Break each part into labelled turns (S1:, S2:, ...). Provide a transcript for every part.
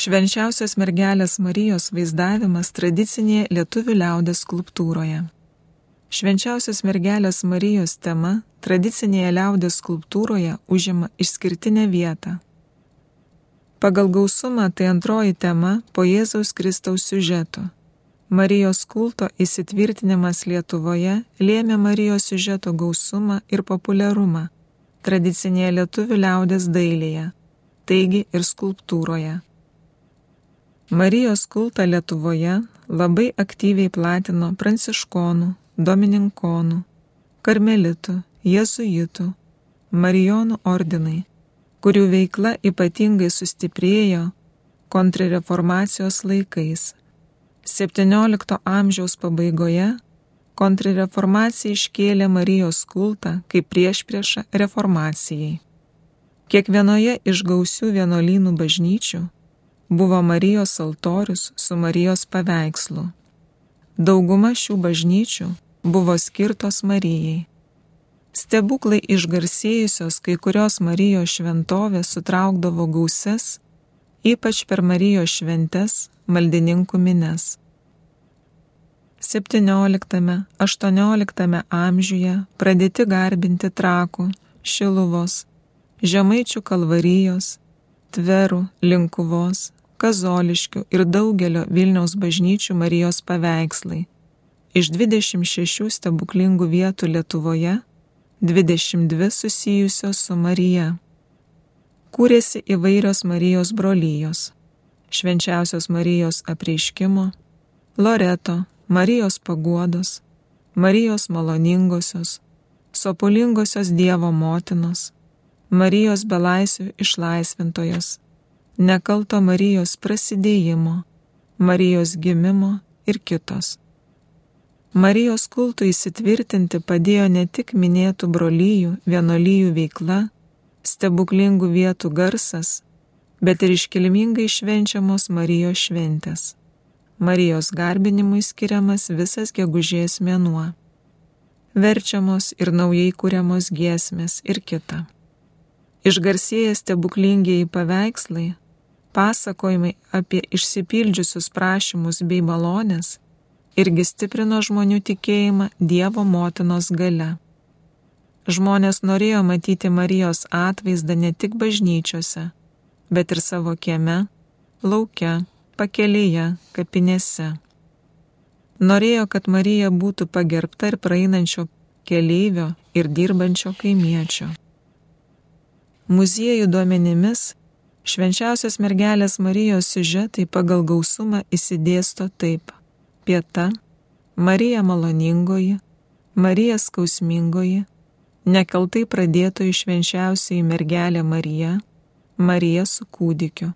S1: Švenčiausios mergelės Marijos vaizdavimas tradicinėje lietuvių liaudės skulptūroje. Švenčiausios mergelės Marijos tema tradicinėje liaudės skulptūroje užima išskirtinę vietą. Pagal gausumą tai antroji tema po Jėzaus Kristaus siužeto. Marijos kulto įsitvirtinimas Lietuvoje lėmė Marijos siužeto gausumą ir populiarumą tradicinėje lietuvių liaudės dailėje, taigi ir skulptūroje. Marijos kultą Lietuvoje labai aktyviai platino pranciškonų, domininkonų, karmelitų, jezuitų, marijonų ordinai, kurių veikla ypatingai sustiprėjo kontrreformacijos laikais. XVII amžiaus pabaigoje kontrreformacija iškėlė Marijos kultą kaip priešpriešą reformacijai. Kiekvienoje iš gausių vienuolynų bažnyčių buvo Marijos altorius su Marijos paveikslu. Dauguma šių bažnyčių buvo skirtos Marijai. Stebuklai išgarsėjusios kai kurios Marijos šventovės sutraukdavo gauses, ypač per Marijos šventes maldininkų mines. 17-18 amžiuje pradėti garbinti trakų, šiluvos, žemaičių kalvarijos, tverų, linkuvos, kazoliškių ir daugelio Vilniaus bažnyčių Marijos paveikslai. Iš 26 stebuklingų vietų Lietuvoje 22 susijusios su Marija. Kūrėsi įvairios Marijos brolyjos - švenčiausios Marijos apreiškimo, Loreto, Marijos paguodos, Marijos maloningosios, sopulingosios Dievo motinos, Marijos belaisvių išlaisvintojos nekalto Marijos prasidėjimo, Marijos gimimo ir kitos. Marijos kultų įsitvirtinti padėjo ne tik minėtų brolyjų, vienolyjų veikla, stebuklingų vietų garsas, bet ir iškilmingai švenčiamos Marijos šventės. Marijos garbinimui skiriamas visas gegužės mėnuo. Verčiamos ir naujai kūriamos giesmės ir kita. Išgarsėję stebuklingieji paveikslai pasakojimai apie išsipildžiusius prašymus bei malonės irgi stiprino žmonių tikėjimą Dievo motinos gale. Žmonės norėjo matyti Marijos atvaizdą ne tik bažnyčiose, bet ir savo kieme, lauke, pakelėje, kapinėse. Norėjo, kad Marija būtų pagerbta ir praeinančio keleivio ir dirbančio kaimiečio. Muziejų duomenimis Švenčiausios mergelės Marijos siužetai pagal gausumą įsidėsto taip - pieta, Marija maloningoji, Marija skausmingoji, nekaltai pradėtoji švenčiausiai mergelė Marija, Marija su kūdikiu.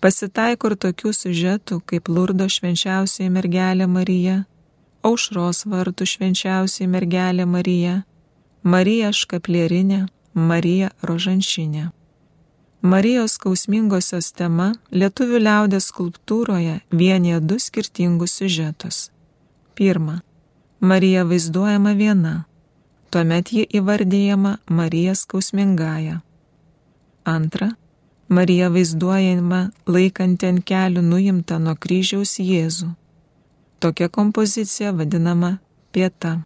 S1: Pasitaiko ir tokių siužetų kaip Lurdo švenčiausiai mergelė Marija, Aušros vartų švenčiausiai mergelė Marija, Marija škaplierinė, Marija rožanšinė. Marijos skausmingosios tema lietuvių liaudės skulptūroje vienyje du skirtingus siužetus. Pirma, Marija vaizduojama viena, tuomet ji įvardyjama Marija skausmingaja. Antra, Marija vaizduojama laikanti ant kelių nuimtą nuo kryžiaus Jėzų. Tokia kompozicija vadinama pieta.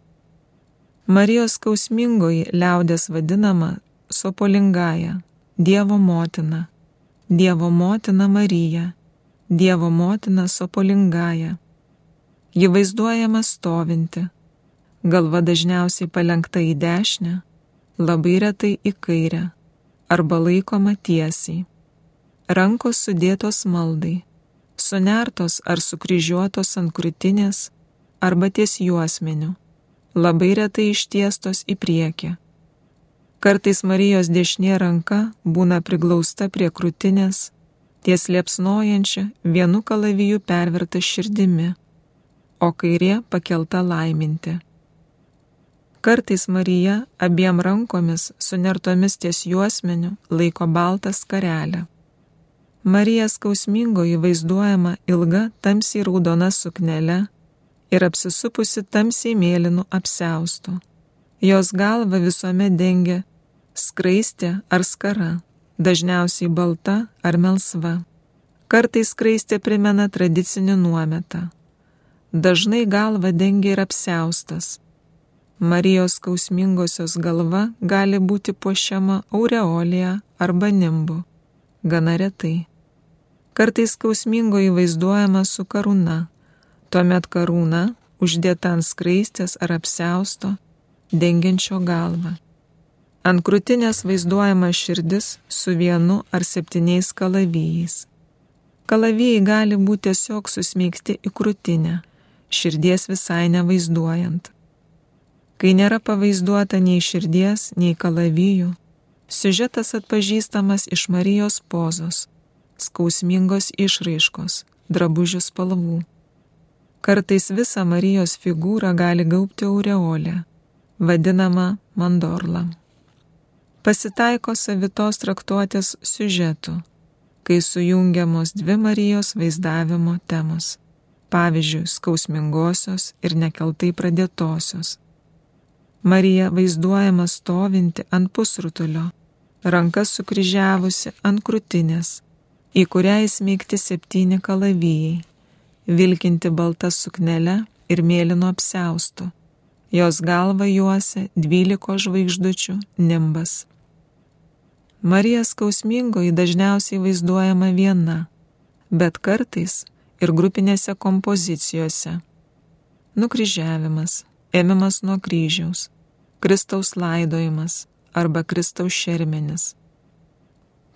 S1: Marijos skausmingoji liaudės vadinama sopolingaja Dievo motina, Dievo motina Marija, Dievo motina Sopolingaja. Ji vaizduojama stovinti, galva dažniausiai palengta į dešinę, labai retai į kairę arba laikoma tiesiai. Rankos sudėtos maldai, sunertos ar sukryžiuotos ant krūtinės arba ties juosmeniu, labai retai ištiestos į priekį Kartais Marijos dešinė ranka būna priglausta prie krūtinės, ties liepsnojančia vienu kalaviju perverta širdimi, o kairė pakelta laiminti. Kartais Marija abiem rankomis sunertomis ties juosmeniu laiko baltą skarelę. Marija skausmingoji vaizduojama ilga tamsiai raudona suknelė ir apsisupusi tamsiai mėlynų apseustų. Jos galva visuomet dengia skraistė ar skara, dažniausiai balta ar melsva. Kartais skraistė primena tradicinį nuometą. Dažnai galva dengia ir apseustas. Marijos skausmingosios galva gali būti puošiama aureolija arba nimbu. Gana retai. Kartais skausmingoji vaizduojama su karūna. Tuomet karūna uždėta ant skraistės ar apseusto, dengiančio galvą. Ant krūtinės vaizduojama širdis su vienu ar septyniais kalavijais. Kalavijai gali būti tiesiog susmeigti į krūtinę, širdies visai nevaizduojant. Kai nėra pavaizduota nei širdies, nei kalavijų, siužetas atpažįstamas iš Marijos pozos, skausmingos išraiškos, drabužių spalvų. Kartais visą Marijos figūrą gali gaubti aureolė, vadinama mandorla pasitaiko savitos traktuotės siužetų, kai sujungiamos dvi Marijos vaizdavimo temos - pavyzdžiui, skausmingosios ir nekeltai pradėtosios. Marija vaizduojama stovinti ant pusrutulio, rankas sukryžiavusi ant krūtinės, į kurią įsmeigti septyni kalavijai, vilkinti baltą suknelę ir mėlyno apseustu. Jos galva juosia dvyliko žvaigždučių nimbas. Marija skausmingoji dažniausiai vaizduojama viena, bet kartais ir grupinėse kompozicijose. Nukryžiavimas, ėmimas nuo kryžiaus, Kristaus laidojimas arba Kristaus šermenis.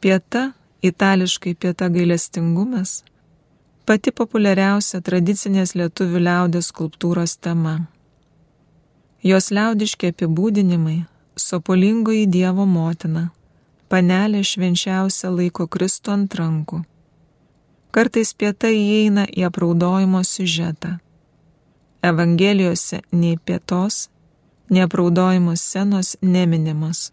S1: Pieta, itališkai pieta gailestingumas, pati populiariausia tradicinės lietuvių liaudės skulptūros tema. Jos liaudiški apibūdinimai - sopolingoji Dievo motina panelė švenčiausia laiko Kristų ant rankų. Kartais pieta įeina į apraudojimo siužetą. Evangelijose nei pietos, nei apraudojimo scenos neminimas.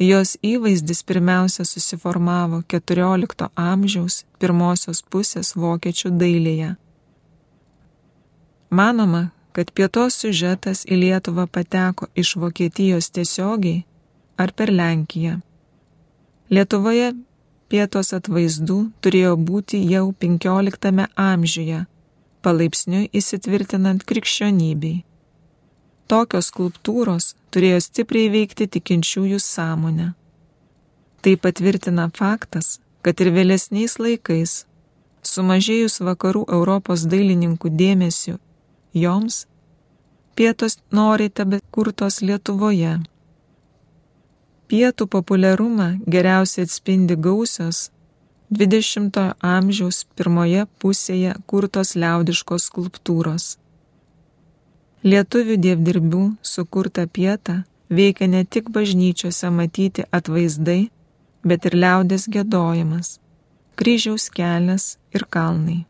S1: Jos įvaizdis pirmiausia susiformavo XIV amžiaus pirmosios pusės vokiečių dailėje. Manoma, kad pietos siužetas į Lietuvą pateko iš Vokietijos tiesiogiai ar per Lenkiją. Lietuvoje pietos atvaizdų turėjo būti jau XV amžiuje, palaipsniui įsitvirtinant krikščionybei. Tokios skulptūros turėjo stipriai veikti tikinčiųjų sąmonę. Tai patvirtina faktas, kad ir vėlesniais laikais, sumažėjus vakarų Europos dailininkų dėmesiu joms, pietos noriai tebe kurtos Lietuvoje Pietų populiarumą geriausiai atspindi gausios 20-ojo amžiaus pirmoje pusėje kurtos liaudiškos skulptūros. Lietuvių dievdirbių sukurta pieta veikia ne tik bažnyčiose matyti atvaizdai, bet ir liaudės gėdojimas, kryžiaus kelias ir kalnai,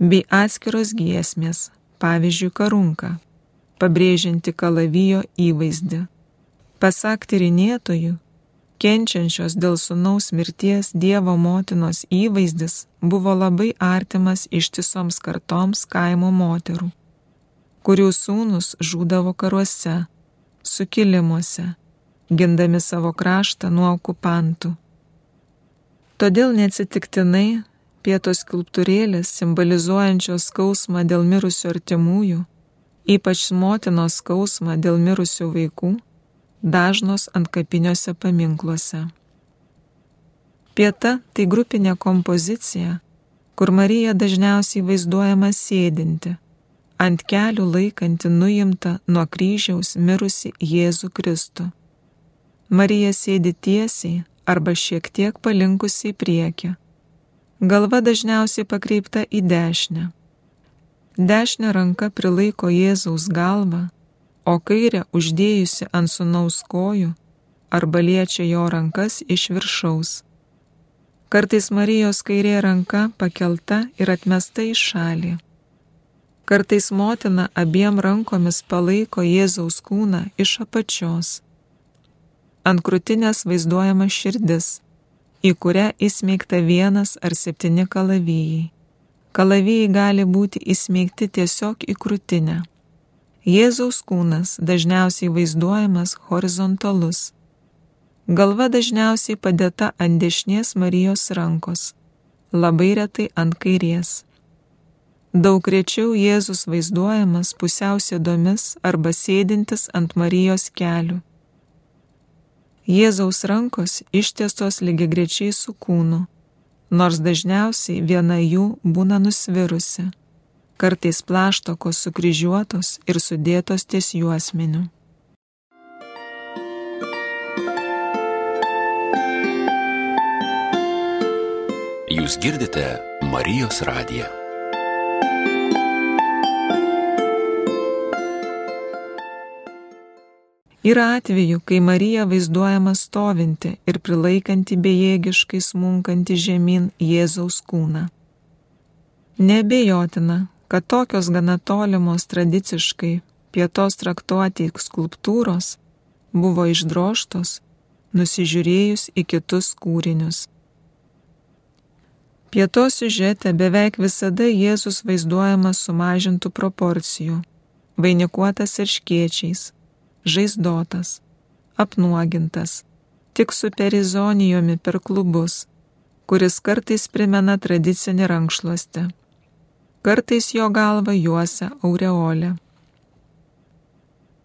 S1: bei atskiros giesmės, pavyzdžiui, karunka, pabrėžinti kalavijo įvaizdį Pasak tyrinėtojų, kenčiančios dėl sunaus mirties Dievo motinos įvaizdis buvo labai artimas ištisoms kartoms kaimo moterų, kurių sūnus žūdavo karuose, sukilimuose, gindami savo kraštą nuo okupantų. Todėl neatsitiktinai pietos skulptūrėlės simbolizuojančios skausmą dėl mirusių artimųjų, ypač motinos skausmą dėl mirusių vaikų, dažnos ant kapiniuose paminkluose. Pieta tai grupinė kompozicija, kur Marija dažniausiai vaizduojama sėdinti, ant kelių laikanti nuimta nuo kryžiaus mirusi Jėzų Kristų. Marija sėdi tiesiai arba šiek tiek palinkusi į priekį. Galva dažniausiai pakreipta į dešinę. Dešinė ranka prilaiko Jėzaus galvą, o kairę uždėjusi ant sunaus kojų arba liečia jo rankas iš viršaus. Kartais Marijos kairė ranka pakelta ir atmesta į šalį. Kartais motina abiem rankomis palaiko Jėzaus kūną iš apačios. Ant krūtinės vaizduojama širdis, į kurią įsmeigta vienas ar septyni kalavijai. Kalavijai gali būti įsmeigti tiesiog į krūtinę. Jėzaus kūnas dažniausiai vaizduojamas horizontalus. Galva dažniausiai padėta ant dešinės Marijos rankos, labai retai ant kairės. Daug rečiau Jėzus vaizduojamas pusiau sėdomis arba sėdintis ant Marijos kelių. Jėzaus rankos ištiestos lygiai grečiai su kūnu, nors dažniausiai viena jų būna nusvirusi, kartais plaštokos sukryžiuotos ir sudėtos ties juosmeniu.
S2: Jūs girdite Marijos radiją.
S1: Yra atvejų, kai Marija vaizduojama stovinti ir prilaikanti bejėgiškai smunkantį žemyn Jėzaus kūną. Nebejotina, kad tokios gana tolimos tradiciškai pietos traktuoti skulptūros buvo išdroštos, nusižiūrėjus į kitus kūrinius. Pietos siužete beveik visada Jėzus vaizduojamas sumažintų proporcijų, vainikuotas ir škiečiais žaizdotas, apnuogintas, tik su perizonijomi per klubus, kuris kartais primena tradicinį rankšluostį. Kartais jo galva juosia aureolė.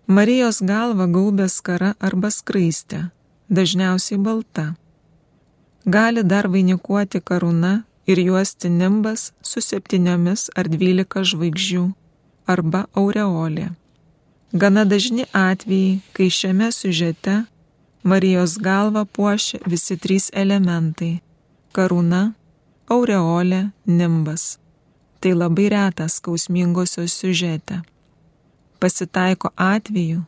S1: Marijos galva gaubė skara arba skraistė, dažniausiai balta. Gali dar vainikuoti karūna ir juosti nimbas su septyniomis ar dvylika žvaigždžių arba aureolė. Gana dažni atvejai, kai šiame siužete Marijos galva puošia visi trys elementai - karūna, aureolė, nimbas. Tai labai retas skausmingosios siužete. Pasitaiko atveju,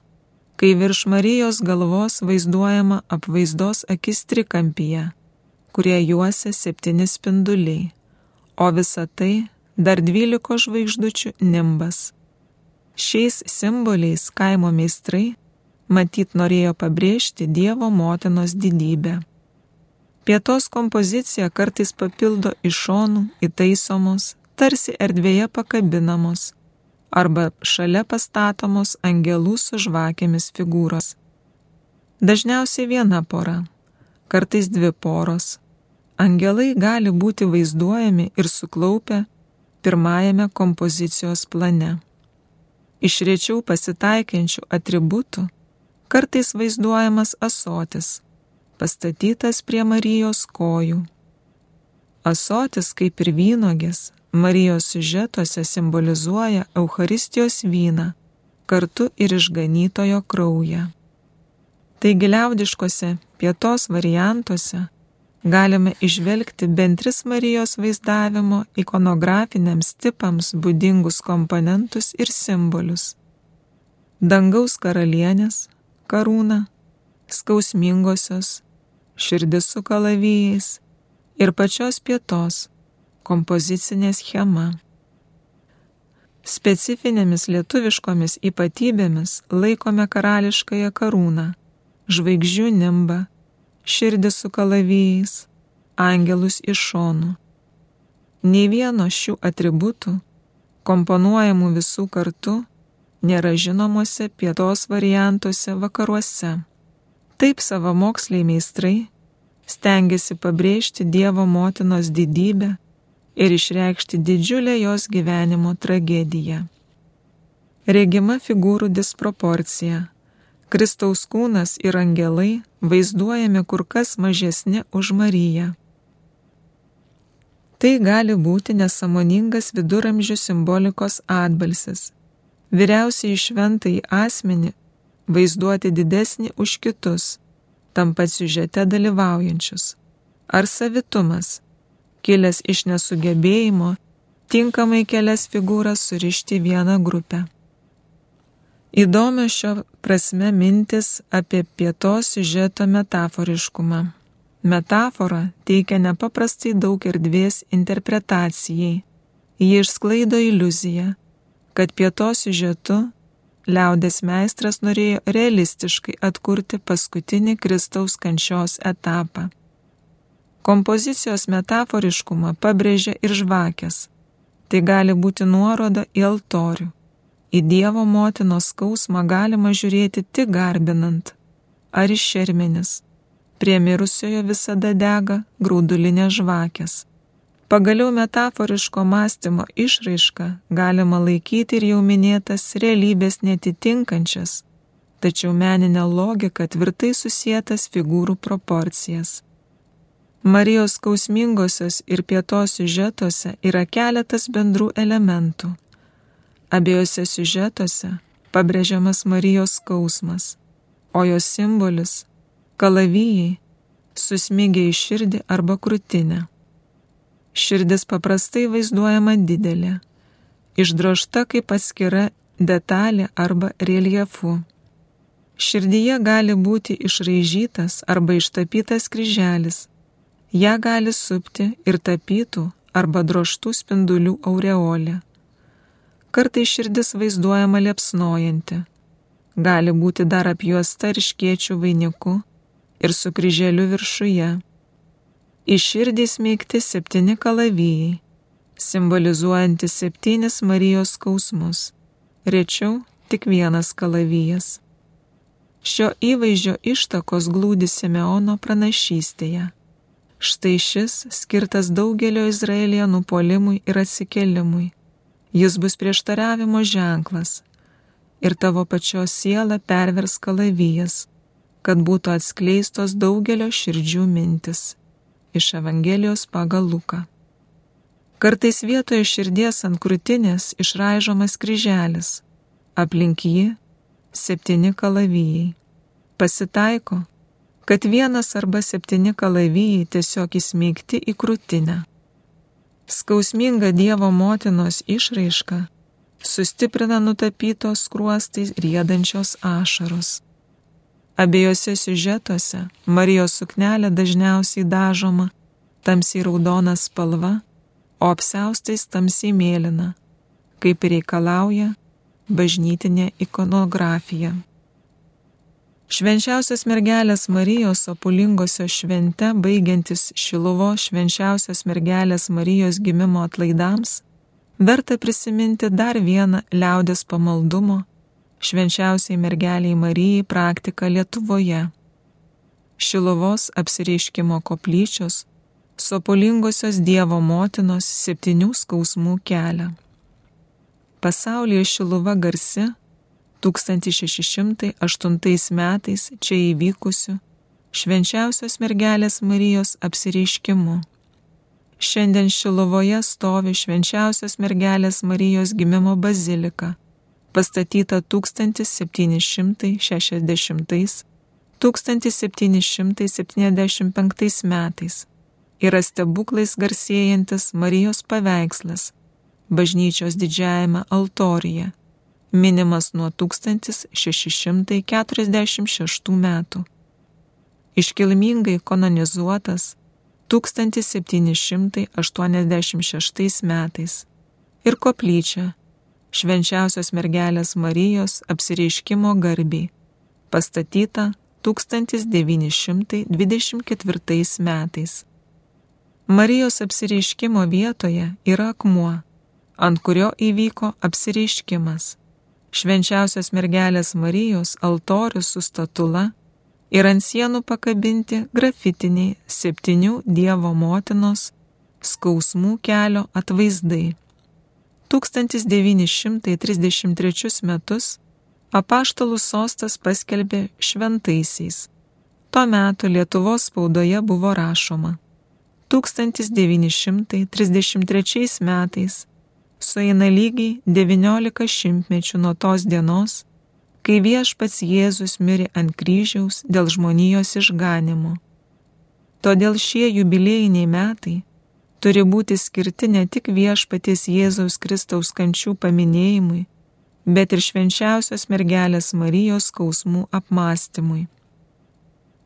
S1: kai virš Marijos galvos vaizduojama apvaizdos akis trikampyje, kurie juosia septyni spinduliai, o visa tai dar dvyliko žvaigždučių nimbas Šiais simboliais kaimo meistrai matyt norėjo pabrėžti Dievo motinos didybę. Pietos kompozicija kartais papildo iš šonų įtaisomos, tarsi erdvėje pakabinamos arba šalia pastatomos angelų su žvakėmis figūros. Dažniausiai viena pora, kartais dvi poros. Angelai gali būti vaizduojami ir suklaupę pirmajame kompozicijos plane iš rečiau pasitaikiančių atributų kartais vaizduojamas asotis, pastatytas prie Marijos kojų. Asotis, kaip ir vynogės, Marijos siužetuose simbolizuoja Euharistijos vyną, kartu ir išganytojo kraują. Taigi liaudiškose pietos variantuose galime išvelgti bent tris Marijos vaizdavimo ikonografiniams tipams būdingus komponentus ir simbolius - dangaus karalienės, karūna, skausmingosios, širdis su kalavijais ir pačios pietos kompozicinė schema. Specifinėmis lietuviškomis ypatybėmis laikome karališkąją karūną, žvaigždžių nimbą, širdis su kalavijais, angelus iš šonų. Nei vieno šių atributų, komponuojamų visų kartu, nėra žinomose pietos variantuose vakaruose. Taip savo moksliai meistrai stengiasi pabrėžti Dievo motinos didybę ir išreikšti didžiulę jos gyvenimo tragediją. Regima figūrų disproporcija Kristaus kūnas ir angelai vaizduojami kur kas mažesni už Mariją. Tai gali būti nesamoningas viduramžių simbolikos atbalsis. Vyriausiai šventai asmenį vaizduoti didesnį už kitus, tam pat siužete dalyvaujančius. Ar savitumas, kilęs iš nesugebėjimo, tinkamai kelias figūras surišti vieną grupę. Įdomios šio prasme mintis apie pietos siužeto metaforiškumą. Metafora teikia nepaprastai daug erdvės interpretacijai. Ji išsklaido iliuziją, kad pietos siužetu liaudės meistras norėjo realistiškai atkurti paskutinį Kristaus kančios etapą. Kompozicijos metaforiškumą pabrėžia ir žvakės. Tai gali būti nuoroda į altorių Į Dievo motinos skausmą galima žiūrėti tik garbinant, ar iš šermenis. Prie mirusiojo visada dega graudulinės žvakės. Pagaliau metaforiško mąstymo išraišką galima laikyti ir jau minėtas realybės netitinkančias, tačiau meninė logika tvirtai susijęs figūrų proporcijas. Marijos skausmingosios ir pietos siužetuose yra keletas bendrų elementų. Abiejose siužetuose pabrėžiamas Marijos skausmas, o jos simbolis - kalavijai - susmigė į širdį arba krūtinę. Širdis paprastai vaizduojama didelė, išdrošta kaip atskira detalė arba reliefu. Širdyje gali būti išraižytas arba ištapytas kryželis, ją gali supti ir tapytų arba droštų spindulių aureolė. Kartai širdis vaizduojama liepsnojanti, gali būti dar apjuosta ryškiečių vainiku ir su kryželiu viršuje Į širdį smėgti septyni kalavijai, simbolizuojantis septynis Marijos skausmus, rečiau tik vienas kalavijas. Šio įvaizdžio ištakos glūdi Simeono pranašystėje. Štai šis skirtas daugelio Izraelija nupolimui ir atsikelimui. Jis bus prieštaravimo ženklas ir tavo pačios siela pervers kalavijas, kad būtų atskleistos daugelio širdžių mintis iš Evangelijos pagal Luką. Kartais vietoje širdies ant krūtinės išraižomas kryželis, aplink jį septyni kalavijai. Pasitaiko, kad vienas arba septyni kalavijai tiesiog įsmeigti į krūtinę. Skausminga Dievo motinos išraiška sustiprina nutapytos kruostais riedančios ašaros. Abiejose siužetuose Marijos suknelė dažniausiai dažoma tamsiai raudona spalva, o apseustais tamsiai mėlyna, kaip reikalauja bažnytinė ikonografija. Švenčiausios mergelės Marijos opulingosios švente baigiantis Šiluvo švenčiausios mergelės Marijos gimimo atlaidams, verta prisiminti dar vieną liaudės pamaldumo švenčiausiai mergeliai Marijai praktika Lietuvoje. Šilovos apsireiškimo koplyčios, sopulingosios Dievo motinos septynių skausmų kelią. Pasaulyje Šiluva garsi 1608 metais čia įvykusiu švenčiausios mergelės Marijos apsireiškimu. Šiandien Šilovoje stovi švenčiausios mergelės Marijos gimimo bazilika pastatyta 1760-1775 metais, yra stebuklais garsėjantis Marijos paveikslas bažnyčios didžiajame altorija, minimas nuo 1646 metų. Iškilmingai kanonizuotas 1786 metais ir koplyčia švenčiausios mergelės Marijos apsireiškimo garbiai, pastatyta 1924 metais. Marijos apsireiškimo vietoje yra akmuo, ant kurio įvyko apsireiškimas. Švenčiausios mergelės Marijos altorius su statula ir ant sienų pakabinti grafitiniai septynių Dievo motinos skausmų kelio atvaizdai. 1933 metus apaštalų sostas paskelbė šventaisiais. Tuo metu Lietuvos spaudoje buvo rašoma. 1933 metais sueina lygiai 19 šimtmečių nuo tos dienos, kai viešpats Jėzus mirė ant kryžiaus dėl žmonijos išganimo. Todėl šie jubiliejiniai metai turi būti skirti ne tik viešpaties Jėzaus Kristaus kančių paminėjimui, bet ir švenčiausios mergelės Marijos skausmų apmąstymui.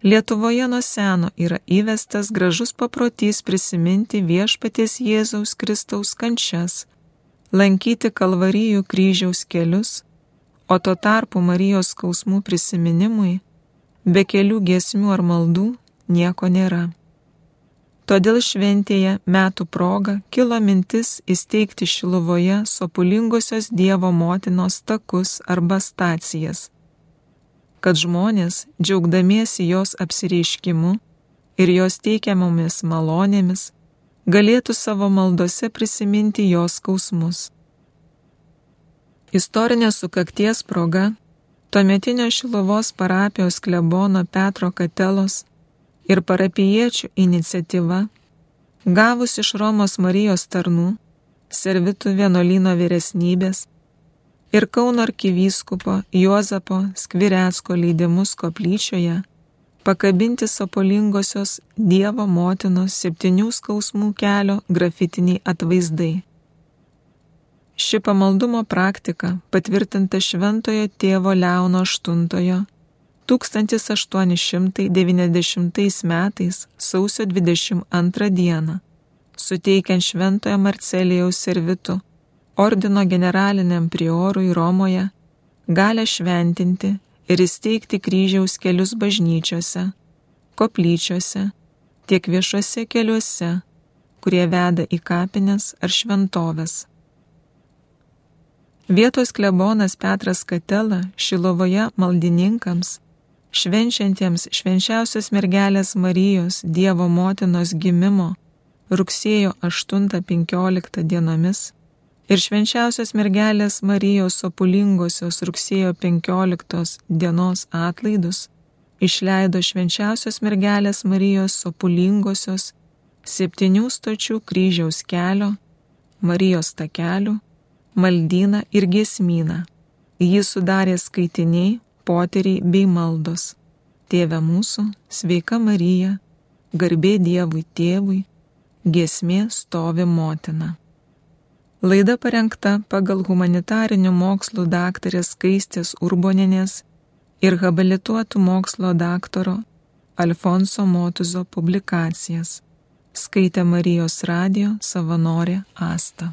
S1: Lietuvoje nuo seno yra įvestas gražus paprotys prisiminti viešpaties Jėzaus Kristaus kančias, lankyti kalvarijų kryžiaus kelius, o tuo tarpu Marijos skausmų prisiminimui, be kelių giesmių ar maldų, nieko nėra. Todėl šventėje metų proga kilo mintis įsteigti Šiluvoje sopulingosios Dievo motinos takus arba stacijas, kad žmonės, džiaugdamiesi jos apsireiškimu ir jos teikiamomis malonėmis, galėtų savo maldose prisiminti jos skausmus. Istorinės sukakties proga tuometinio Šilovos parapijos klebono Petro Katelos ir parapiečių iniciatyva, gavus iš Romos Marijos tarnų, servitų vienuolino vyresnybės ir Kauno arkivyskupo Juozapo Skvirecko leidimus koplyčioje, pakabinti sopolingosios Dievo motinos septynių skausmų kelio grafitiniai atvaizdai. Ši pamaldumo praktika patvirtinta Šventojo tėvo Leono VIII 1890 metais sausio 22 dieną, suteikiant Šventojo Marcelijaus servitų ordino generaliniam priorui Romoje galę šventinti ir įsteigti kryžiaus kelius bažnyčiose, koplyčiose, tiek viešuose keliuose, kurie veda į kapines ar šventovės. Vietos klebonas Petras Katela Šilovoje maldininkams, švenčiantiems švenčiausios mergelės Marijos Dievo motinos gimimo rugsėjo 8-15 dienomis ir švenčiausios mergelės Marijos opulingosios rugsėjo 15 dienos atlaidus išleido švenčiausios mergelės Marijos opulingosios septynių stočių kryžiaus kelio, Marijos takelių, maldyną ir gesmyną. Jį sudarė skaitiniai, poteriai bei maldos. Tėve mūsų, sveika Marija, garbė Dievui tėvui, gesmė stovi motina. Laida parengta pagal humanitarinių mokslų daktarės Skaistės Urboninės ir habilituotų mokslo daktaro Alfonso Motuzo publikacijas. Skaitė Marijos radio savanorė Asta.